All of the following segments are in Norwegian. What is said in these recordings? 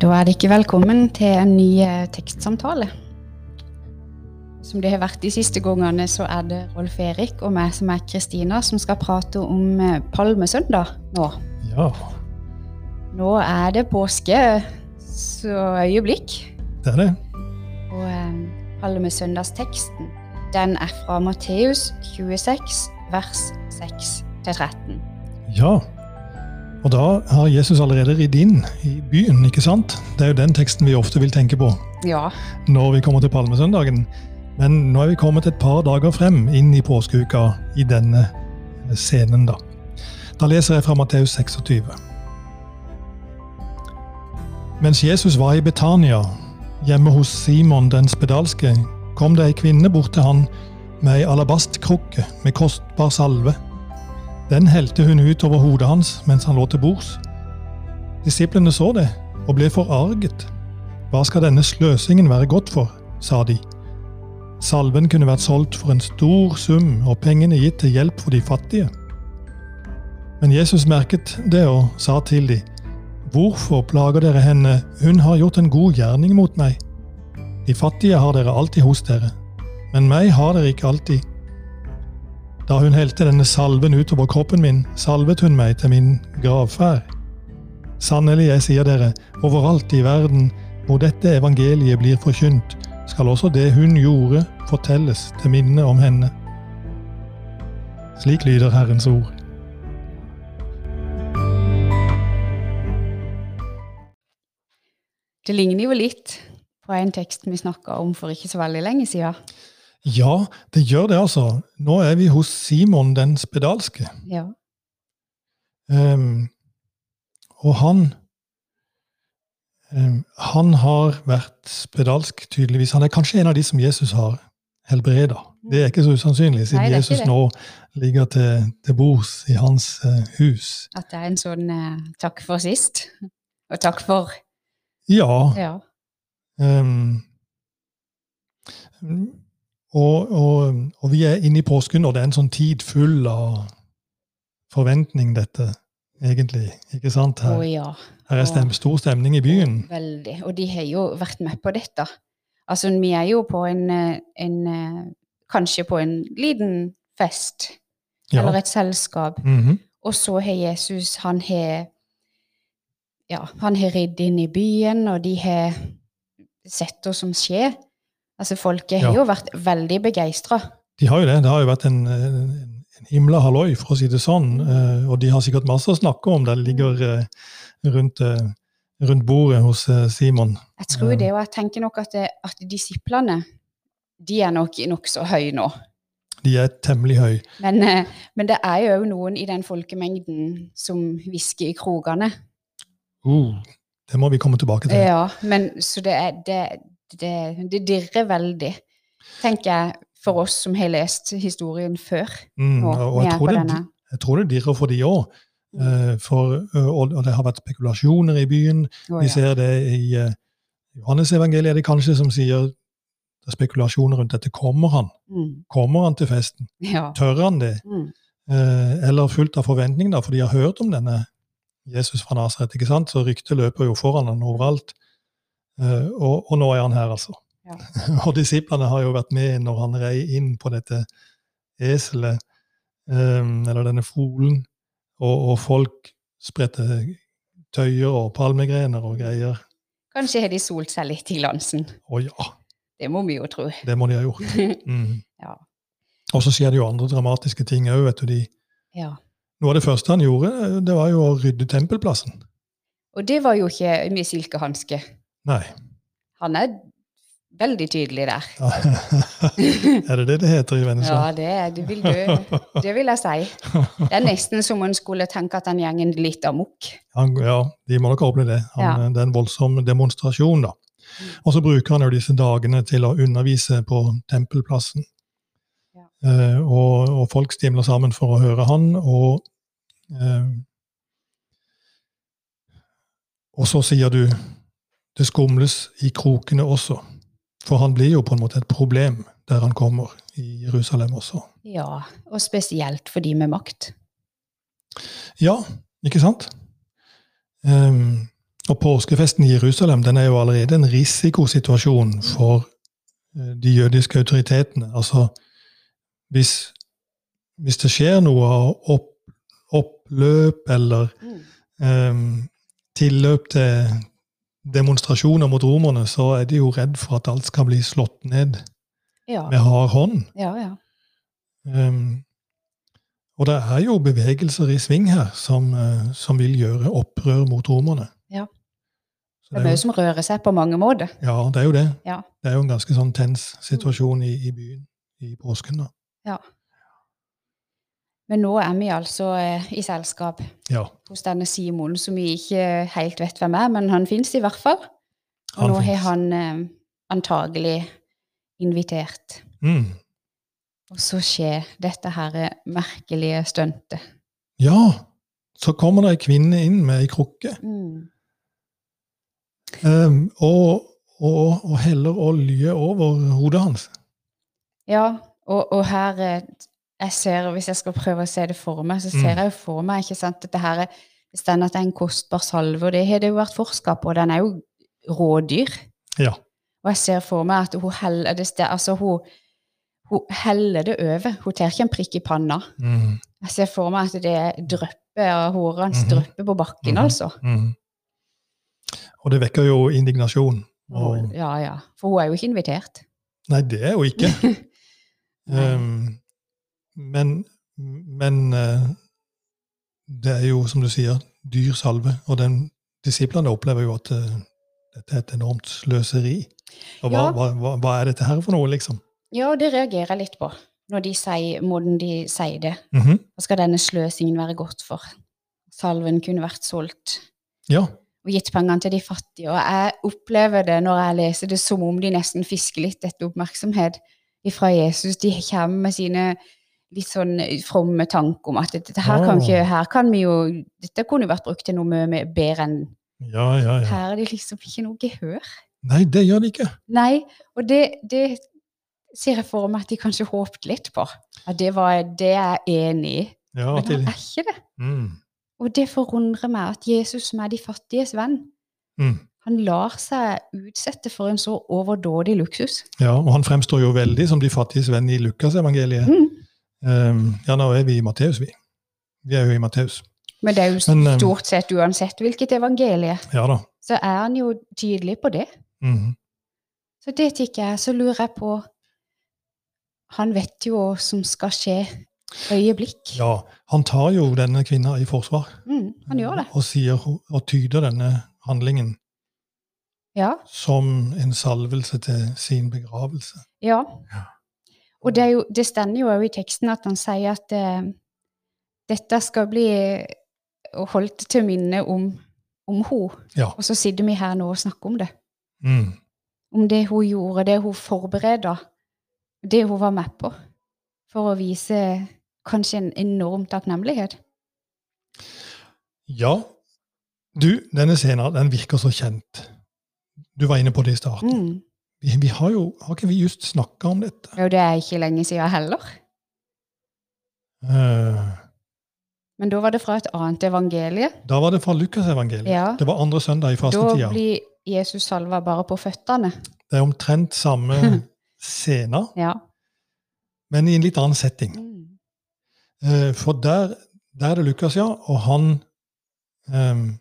Da er dere velkommen til en ny eh, tekstsamtale. Som det har vært de siste gangene, så er det Rolf Erik og meg som er Kristina, som skal prate om eh, palmesøndag nå. Ja, Nå er det påske, så øyeblikk. det er det. Og eh, palmesøndagsteksten, den er fra Matteus 26, vers 6-13. Ja. Og da har Jesus allerede ridd inn i byen, ikke sant? Det er jo den teksten vi ofte vil tenke på Ja, når vi kommer til palmesøndagen. Men nå er vi kommet et par dager frem inn i påskeuka i denne scenen, da. Da leser jeg fra Matteus 26. Mens Jesus var i Betania, hjemme hos Simon den spedalske, kom det ei kvinne bort til han med ei alabastkrukke med kostbar salve. Den helte hun ut over hodet hans mens han lå til bords. Disiplene så det og ble forarget. Hva skal denne sløsingen være godt for, sa de. Salven kunne vært solgt for en stor sum og pengene gitt til hjelp for de fattige. Men Jesus merket det og sa til de, Hvorfor plager dere henne, hun har gjort en god gjerning mot meg. De fattige har dere alltid hos dere, men meg har dere ikke alltid. Da hun helte denne salven utover kroppen min, salvet hun meg til min gravferd. Sannelig, jeg sier dere, overalt i verden hvor dette evangeliet blir forkynt, skal også det hun gjorde, fortelles til minne om henne. Slik lyder Herrens ord. det ligner jo litt på en tekst vi snakka om for ikke så veldig lenge siden. Ja, det gjør det, altså. Nå er vi hos Simon den spedalske. Ja. Um, og han um, Han har vært spedalsk, tydeligvis. Han er kanskje en av de som Jesus har helbreda. Det er ikke så usannsynlig, siden Nei, Jesus nå ligger til, til bords i hans uh, hus. At det er en sånn uh, takk for sist, og takk for Ja. Ja. ehm, og, og, og vi er inne i påsken, og det er en sånn tid full av forventning, dette, egentlig. Ikke sant? Å oh, ja. her er stem, stor stemning i byen. Veldig. Og de har jo vært med på dette. Altså, vi er jo på en, en Kanskje på en liten fest, Ja. eller et selskap. Mhm. Og så har Jesus Han har Ja, han har ridd inn i byen, og de har sett hva som skjer. Altså, folket har Ja. jo vært veldig begeistra. De har jo det. Det har jo vært en, en, en himla halloi, for å si det sånn. Eh, og de har sikkert masse å snakke om. Det ligger eh, rundt, eh, rundt bordet hos Simon. Jeg tror det, og jeg tenker nok at, at disiplene de er nok nokså høye nå. De er temmelig høye. Men, men det er jo òg noen i den folkemengden som hvisker i krokene. Uh, det må vi komme tilbake til. Ja, men så det er det, det, det dirrer veldig, tenker jeg, for oss som har lest historien før. Mm, og, og jeg tror, det, jeg tror det dirrer for de òg. For, eh, og, det har vært spekulasjoner i byen. Vi ser det i uh, Johannes-evangeliet, er det kanskje som sier det er spekulasjoner rundt dette. Kommer han? Mm, Kommer han til festen? ja. Tør han det? Mm, Eh, eller fullt av forventning, da, for de har hørt om denne Jesus fra Nasaret. ikke sant? Så ryktet løper jo foran han overalt. Eh, og, og nå er han her, altså. Ja. og disiplene har jo vært med når han rei inn på dette eselet, eh, eller denne folen, og, og folk spredte tøyer og palmegrener og greier. Kanskje har de solt seg litt i glansen. Å ja, Det må vi jo tro. det må de ha gjort. Mm. Ja. Og så skjer det jo andre dramatiske ting òg, vet du. De, ja. noe av det første han gjorde, det var jo å rydde tempelplassen. Og det var jo ikke med silkehanske. Nei. Han er veldig tydelig der. er det det det heter i Vennesla? Ja, det, det, vil du, det vil jeg si. Det er nesten som en skulle tenke at den gjengen litt amok. Han, ja, de må nok åpne det. Han, Ja. Det er en voldsom demonstrasjon, da. Og så bruker han jo disse dagene til å undervise på tempelplassen. Ja. Eh, og, og folk stimler sammen for å høre han, og eh, Og så sier du det skumles i krokene også. For han blir jo på en måte et problem der han kommer, i Jerusalem også. Ja, og spesielt for de med makt. Ja, ikke sant? Um, Og påskefesten i Jerusalem den er jo allerede en risikosituasjon for eh, de jødiske autoritetene. Altså, hvis, hvis det skjer noe opp, oppløp eller um, tilløp til demonstrasjoner mot romerne, så er de jo redd for at alt skal bli slått ned Ja. med hard hånd. Ja, ja. Um, og det er jo bevegelser i sving her som, uh, som vil gjøre opprør mot romerne. Ja. Det er det er mye som rører seg på mange måter. ja, det er jo det. Ja. Det er jo en ganske sånn tens situasjon i, i byen i påsken. da. Men nå er vi altså eh, i selskap Ja, hos denne Simon, som vi ikke helt vet hvem er, men han fins i hvert fall. Og Han nå har han eh, antagelig invitert. mm. Og så skjer dette her merkelige stuntet. ja, så kommer det ei kvinne inn med ei krukke Mm. um, og, og, og heller olje over hodet hans. Ja, og, og her eh, jeg ser, Hvis jeg skal prøve å se det for meg, så Mm. ser jeg jo for meg ikke sant, at det her er, hvis den at det er en kostbar salve, og det har det jo vært forska på, og den er jo rådyr. Ja. Og jeg ser for meg at hun heller det, sted- altså hun, hun heller det over. Hun tar ikke en prikk i panna. Mm. Jeg ser for meg at det drypper av håret hans Mhm. drypper på bakken, Mhm. altså. Mm. Og det vekker jo indignasjon. Og, Ja, ja. For hun er jo ikke invitert. nei, det er hun ikke. Um, men men eh, det er jo, som du sier, dyr salve. Og den, disiplene opplever jo at eh, dette er et enormt sløseri. Og hva, Ja. hva, hva, hva er dette her for noe, liksom? Ja, det reagerer jeg litt på, når de sier, måten de sier det. Mhm. Hva skal denne sløsingen være godt for? Salven kunne vært solgt Ja. og gitt pengene til de fattige. Og jeg opplever det når jeg leser det, som om de nesten fisker litt etter oppmerksomhet fra Jesus. De kommer med sine litt sånn fromme tanke om at dette her kan ikke, her kan vi jo, dette kunne jo vært brukt til noe mye bedre enn ja, ja, ja. Her er det liksom ikke noe gehør. Nei, det gjør det ikke. Nei, og det, det ser jeg for meg at de kanskje håpet litt på. At det var det jeg er enig i. Ja, Men han er ikke det. mm, Og det forundrer meg at Jesus, som er de fattiges venn, mm. han lar seg utsette for en så overdådig luksus. Ja, og han fremstår jo veldig som de fattiges venn i Lukasevangeliet. Mm. Um, ja, nå er vi i Matteus, vi. Vi er jo i Matteus. Men det er jo Men, um, stort sett uansett hvilket evangelie, Ja da. så er han jo tydelig på det. Mhm. Så det tenker jeg, så lurer jeg på Han vet jo hva som skal skje øyeblikk. Ja, han tar jo denne kvinna i forsvar. Mm, han gjør det. Og, sier, og tyder denne handlingen Ja. som en salvelse til sin begravelse. ja. Ja. Og det, er jo, det stender jo òg i teksten at han sier at eh, dette skal bli holdt til minne om, om henne. Ja. Og så sitter vi her nå og snakker om det. Mm. Om det hun gjorde, det hun forberedte, det hun var med på. For å vise kanskje en enorm takknemlighet. Ja. Du, denne scenen den virker så kjent. Du var inne på det i starten. Mm. Vi, vi har jo Har ikke vi just snakka om dette? Jo, det er ikke lenge siden heller. Uh, Men da var det fra et annet evangelie. da var det fra Lukasevangeliet. Ja. Det var andre søndag i Da blir Jesus salva bare på føttene. Det er omtrent samme scene, Ja. men i en litt annen setting. Mm. Eh, For der, der er det Lukas, ja, og han ehm,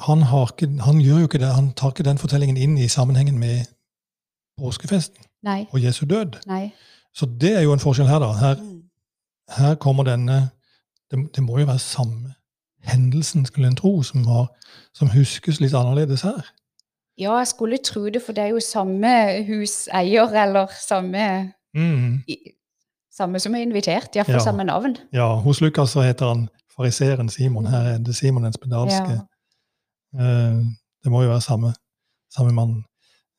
han, har ikke, han gjør jo ikke det, han tar ikke den fortellingen inn i sammenhengen med påskefesten Nei. og Jesu død. Nei. Så det er jo en forskjell her, da. Her, Mm. her kommer denne det, det må jo være samme hendelsen, skulle en tro, som, har, som huskes litt annerledes her. Ja, jeg skulle tro det, for det er jo samme huseier, eller samme, Mm. i- samme som er invitert, iallfall Ja. samme navn. Ja, hos Lukas så heter han fariseeren Simon. Her er det Simon den spedalske. Ja. Eh, det må jo være samme, samme mann.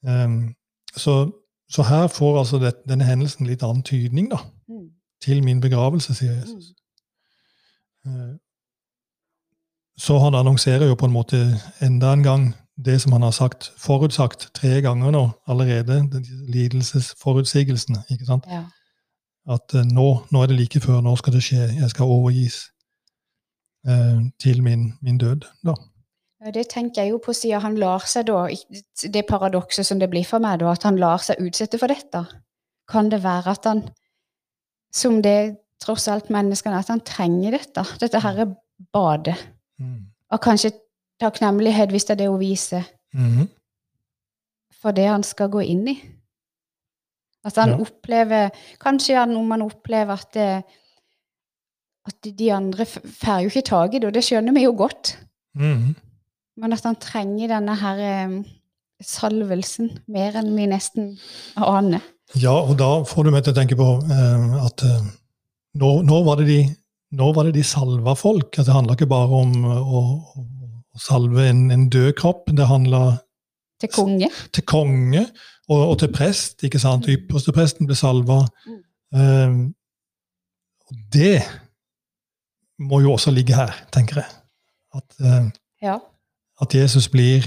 Eh, så, så her får altså det, denne hendelsen litt annen tydning, da. Mm. Til min begravelse, sier Jesus. Eh, så han annonserer jo på en måte enda en gang det som han har sagt, forutsagt tre ganger nå allerede, de lidelsesforutsigelsene. ikke sant? Ja. At eh, nå, nå er det like før, nå skal det skje, jeg skal overgis eh, til min, min død. da. Det tenker jeg jo på, siden han lar seg da Det paradokset som det blir for meg, da, at han lar seg utsette for dette. Kan det være at han, som det tross alt menneskene, at han trenger dette? Dette her er badet. Mm. Og kanskje takknemlighet, hvis det er det hun viser, Mhm. for det han skal gå inn i. At han Ja. opplever Kanskje han, om han opplever at det, at de- andre får jo ikke tak i det, og det skjønner vi jo godt. Mhm. Men at han trenger denne her eh, salvelsen mer enn vi nesten aner. Ja, og da får du meg til å tenke på eh, at eh, nå, nå, var det de, nå var det de salva folk. Altså, det handla ikke bare om eh, å, å, salve en, en død kropp. Det handla Til konge. til konge og, og til prest. ikke sant? Ypperste presten ble salva. Eh, og det må jo også ligge her, tenker jeg. At, eh, Ja. At Jesus blir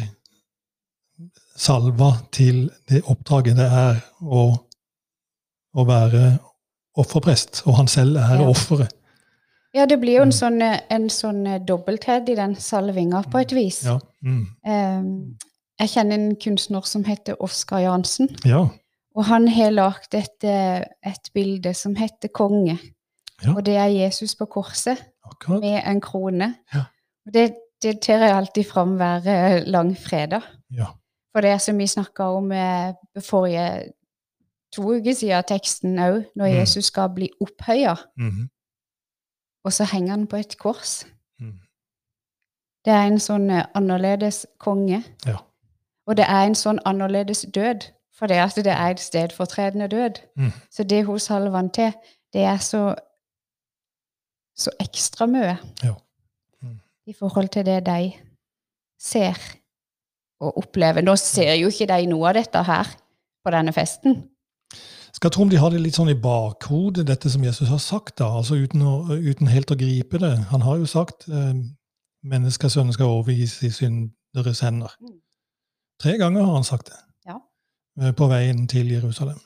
salva til det oppdraget det er å, å være offerprest, og han selv er Ja. offeret. ja, det blir jo en sånn, eh, en sånn eh, dobbelthet i den salvinga, på et vis. Ja. Mm. Eh, jeg kjenner en kunstner som heter Oskar Jansen. ja. Og han har lagd et, eh, et bilde som heter Konge. Ja. Og det er Jesus på korset Akkurat. med en krone. Ja. Og det, det tar jeg alltid fram hver eh, langfredag. Ja. For det som vi snakka om eh, forrige to uker siden, teksten òg, når Mm. Jesus skal bli opphøya, Mhm. og så henger han på et kors. Mm. Det er en sånn eh, annerledes konge. Ja. Og det er en sånn annerledes død, for det altså, det er et stedfortredende død. Mm. Så det hos han til, det er så, så ekstra mye Ja. I forhold til det de ser og opplever. Nå ser jo ikke de noe av dette her på denne festen. Skal tro om de har det litt sånn i bakhodet, dette som Jesus har sagt, da, altså uten, å, uten helt å gripe det. Han har jo sagt eh, menneskesønnen skal overgis i synderes hender. Mm. Tre ganger har han sagt det Ja. eh, på veien til Jerusalem.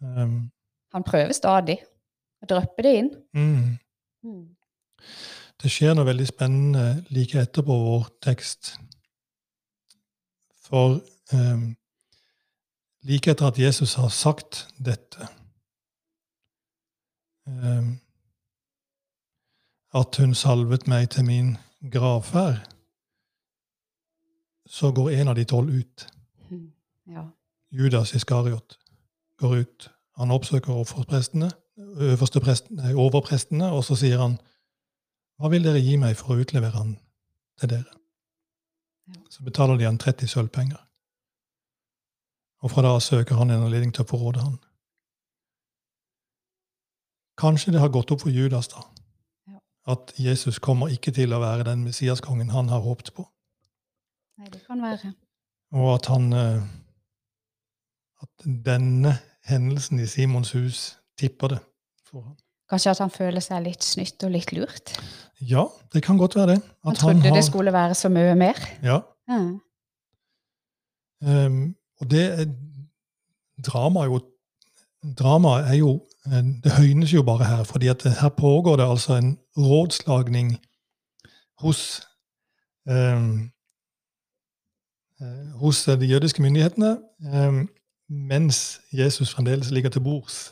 Um, Han prøver stadig å dryppe det inn. mm. Mm. Det skjer noe veldig spennende like etterpå vår tekst. For eh, like etter at Jesus har sagt dette eh, At hun salvet meg til min gravferd, så går en av de tolv ut. Mm. Ja. Judas Iskariot går ut. Han oppsøker overprestene, presten, overprestene, og så sier han Hva vil dere gi meg for å utlevere han til dere? Så betaler de han 30 sølvpenger. Og fra da av søker han en anledning til å forråde han. Kanskje det har gått opp for Judas da, at Jesus kommer ikke til å være den Messiaskongen han har håpet på. Nei, det kan være. Og at han eh, At denne hendelsen i Simons hus tipper det for ham. Kanskje at han føler seg litt snytt og litt lurt. Ja, det kan godt være det. Han trodde trodde har, det skulle være så mye mer. Ja, Mm. Um, og det drama jo Dramaet er jo eh, Det høynes jo bare her, fordi at her pågår det altså en rådslagning hos eh, hos de jødiske myndighetene, ehm, mens Jesus fremdeles ligger til bords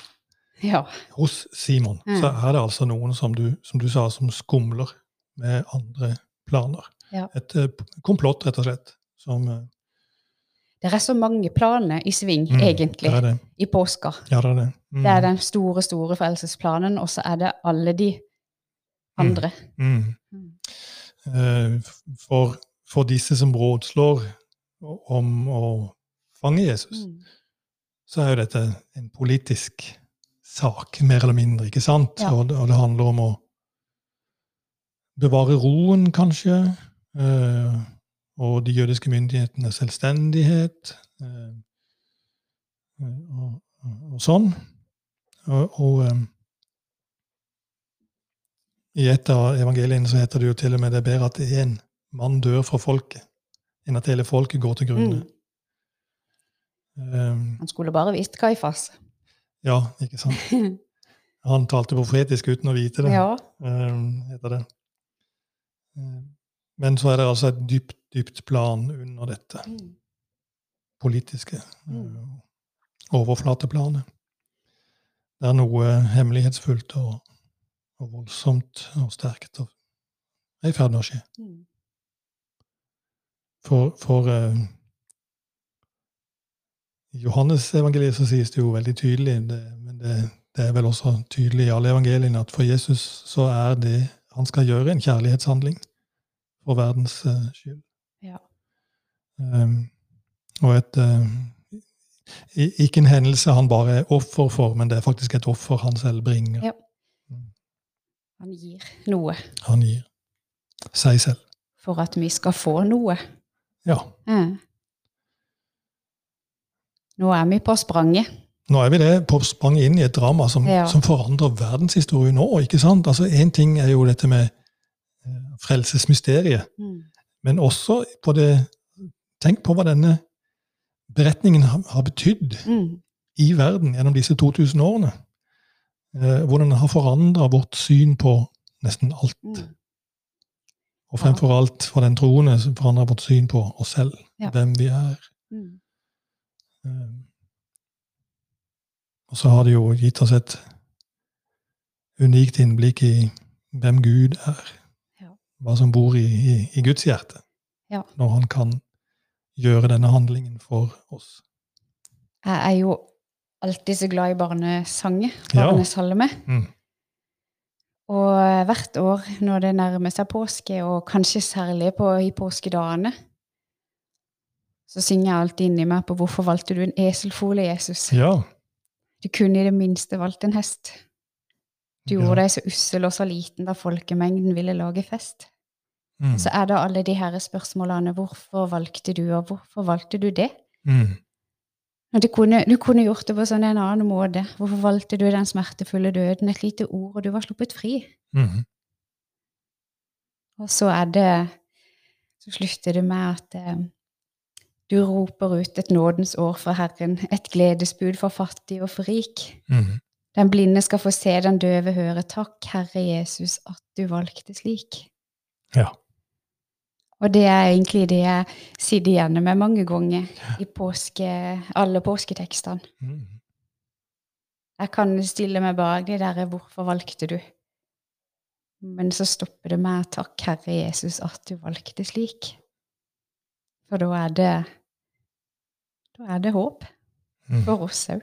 ja. hos Simon, Mm. så er det altså noen, som du, som du sa, som skumler med andre planer. Ja. Et eh, komplott, rett og slett. Som, eh, Det er så mange planer i sving, mm, egentlig, Det det. i påska. Ja, det er det. Mm, Det er den store, store frelsesplanen, og så er det alle de andre. Mm. Mm. Eh, for, for disse som rådslår om å fange Jesus, Mm. så er jo dette en politisk sak, mer eller mindre, ikke sant? Ja. Og, det, og det handler om å bevare roen, kanskje, eh, og de jødiske myndighetenes selvstendighet, eh, og, og, og sånn. Og, eh, i et av evangeliene så heter det jo til og med det er bedre at én mann dør for folket, enn at hele folket går til grunne. Mm. Um, Han skulle bare visst Kaifas. Ja, ikke sant? Han talte profetisk uten å vite det, Ja. um, heter det. Um, Men så er det altså et dypt, dypt plan under dette Mm. politiske Mm. eh, overflateplanet. Det er noe hemmelighetsfullt og, og voldsomt og sterkt og er i ferd med å skje. Mm. For, for eh, i Johannes evangeliet så sies det jo veldig tydelig, det, men det, det er vel også tydelig i alle evangeliene, at for Jesus så er det han skal gjøre, en kjærlighetshandling for verdens uh, skyld. Ja. Um, og et uh, Ikke en hendelse han bare er offer for, men det er faktisk et offer han selv bringer. Ja. Han gir noe Han gir seg selv. for at vi skal få noe. Ja. Ja. Nå er vi på spranget. Nå er vi det på sprang inn i et drama som, Ja. som forandrer verdenshistorien nå. ikke sant? Altså Én ting er jo dette med eh, frelsesmysteriet, Mm. men også på det Tenk på hva denne beretningen har, har betydd Mm. i verden gjennom disse 2000 årene. Eh, hvordan den har forandra vårt syn på nesten alt. Mm. Og fremfor alt for den troende som forandrer vårt syn på oss selv, Ja. hvem vi er. Mm. Eh, Og så har det jo gitt oss et unikt innblikk i hvem Gud er. Hva som bor i, i, i Guds hjerte. Ja. Når han kan gjøre denne handlingen for oss. Jeg er jo alltid så glad i barnesanger, Ja. Mm. Og hvert år når det nærmer seg påske, og kanskje særlig på, i påskedagene, så synger jeg alltid inni meg på 'Hvorfor valgte du en eselfole, Jesus?' Ja. Du kunne i det minste valgt en hest. Du Ja. gjorde deg så ussel og så liten da folkemengden ville lage fest. Mm. Så er det alle de her spørsmålene 'Hvorfor valgte du', og 'Hvorfor valgte du det?' Mm. Du kunne, du kunne gjort det på sånn en annen måte. Hvorfor valgte du den smertefulle døden? Et lite ord, og du var sluppet fri. Mm. Og så er det Så slutter det med at eh, du roper ut et nådens år fra Herren, et gledesbud for fattig og for rik. Mm. Den blinde skal få se, den døve høre. Takk, Herre Jesus, at du valgte slik. Ja. Og det er egentlig det jeg sitter igjen med mange ganger i påske, alle påsketekstene. Mm. Jeg kan stille meg bak de der 'Hvorfor valgte du?' Men så stopper det med 'Takk, Herre Jesus, at du valgte slik'. For da er det Da er det håp Mm. for oss òg.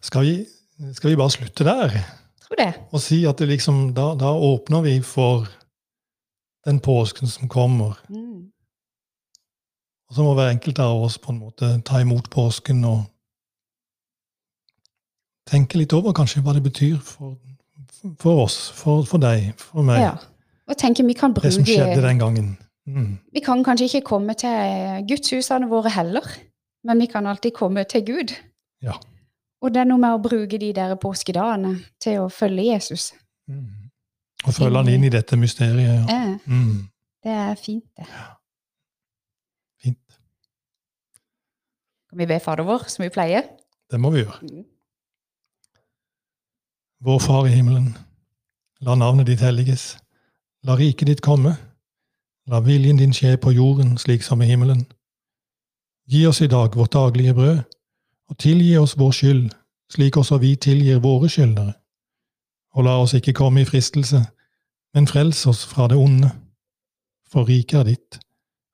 Skal, vi, skal vi bare slutte der? Tror det. Og si at det liksom, da, da åpner vi for den påsken som kommer. Mm. Og så må hver enkelt av oss på en måte ta imot påsken og tenke litt over kanskje hva det betyr for, for oss, for, for deg, for meg, Ja. Og tenke vi kan bruke det som skjedde den gangen. Mm. Vi kan kanskje ikke komme til gudshusene våre heller, men vi kan alltid komme til Gud. Ja. Og det er noe med å bruke de der påskedagene til å følge Jesus. Mm. Og følge han inn i dette mysteriet. Ja. Mm. det er fint, det. Fint. Kan vi be Fader vår, som vi pleier? Det må vi gjøre. Mm. Vår Far i himmelen. La navnet ditt helliges. La riket ditt komme. La viljen din skje på jorden slik som i himmelen. Gi oss i dag vårt daglige brød, og tilgi oss vår skyld, slik også vi tilgir våre skyldnere. Og la oss ikke komme i fristelse, men frels oss fra det onde. For riket er ditt,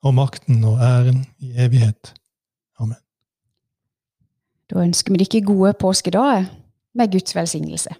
og makten og æren i evighet. Amen. Da ønsker vi dere gode påskedager med Guds velsignelse.